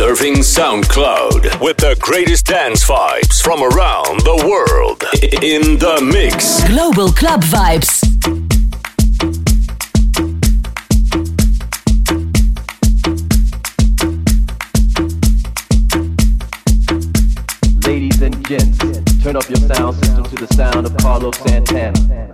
Surfing SoundCloud with the greatest dance vibes from around the world. In the mix. Global Club Vibes. Ladies and gents, turn up your sound system to the sound of Carlos Santana.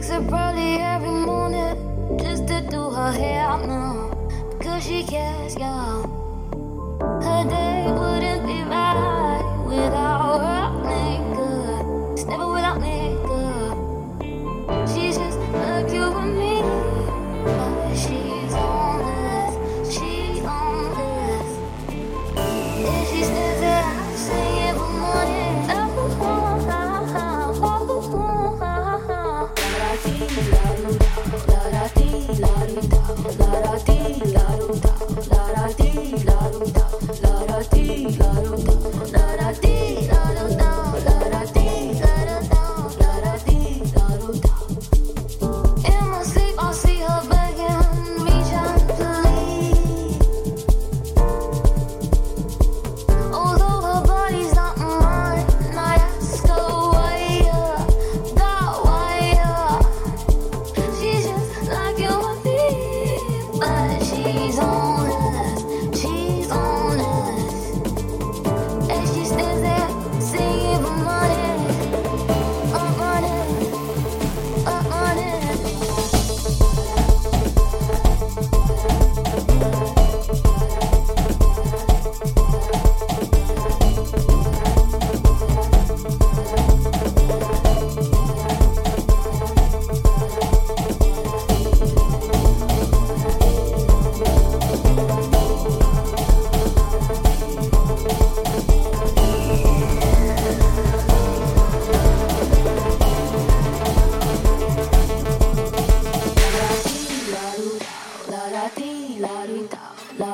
Wakes up early every morning just to do her hair now because she cares, y'all. Her day wouldn't In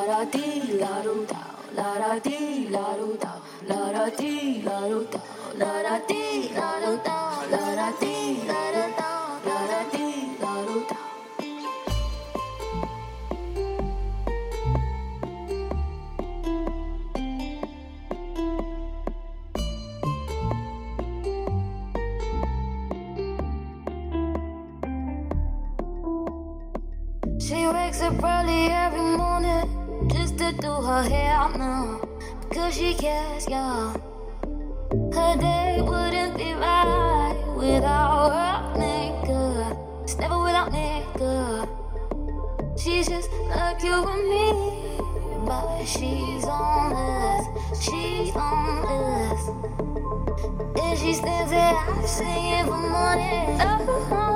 She her hair now because she cares, y'all. Her day wouldn't be right without her makeup. It's never without makeup. She's just like you and me, but she's on this. She's on this. And she stands there singing for money. Oh,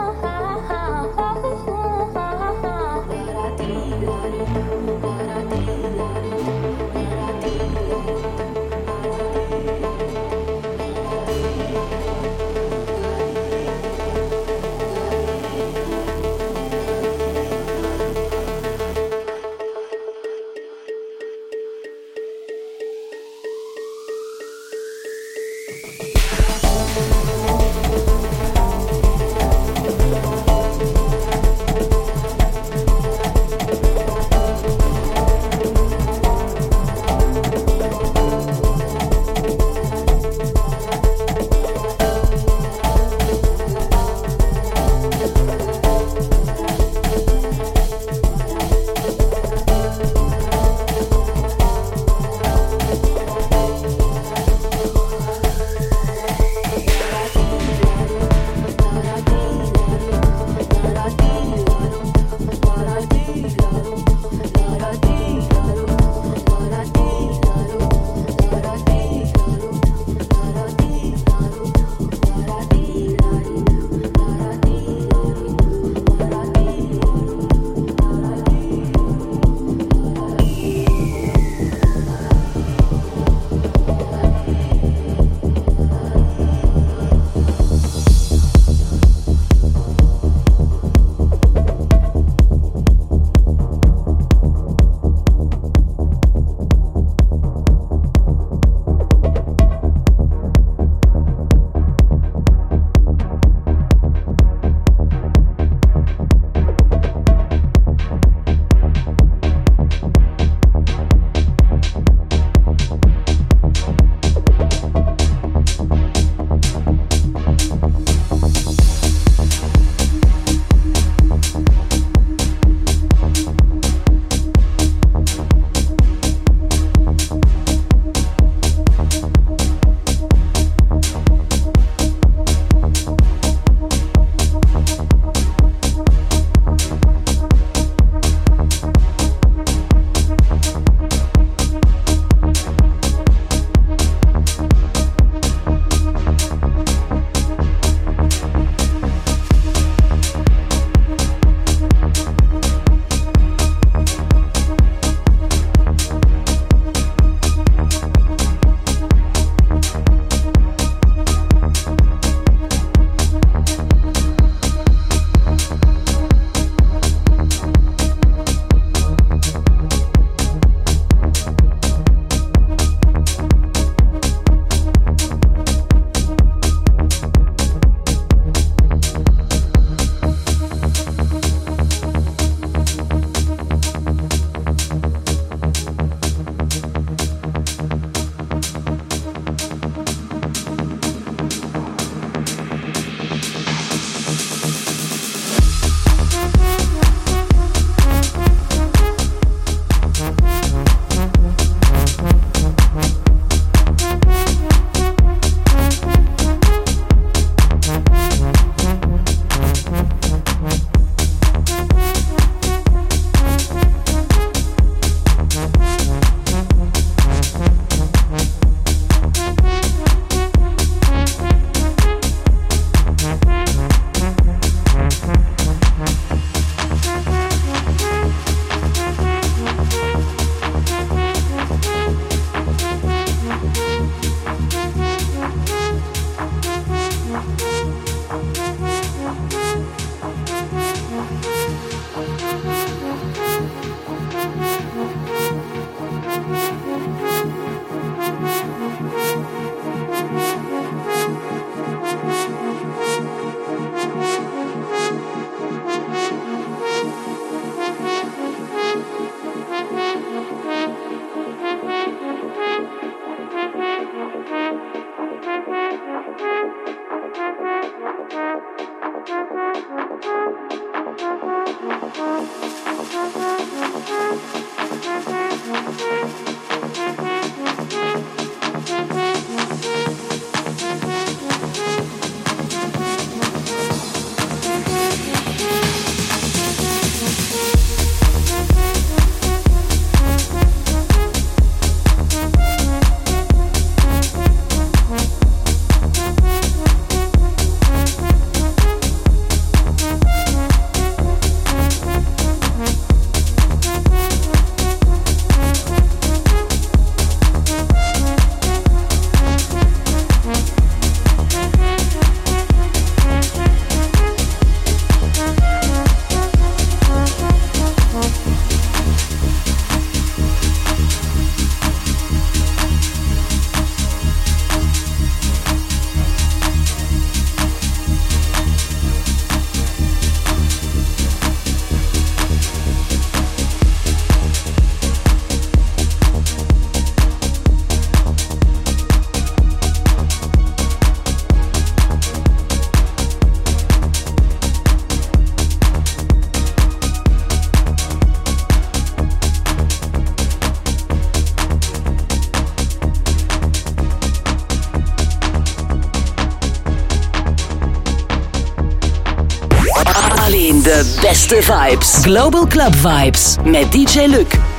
vibes. Global Club Vibes met DJ Luc.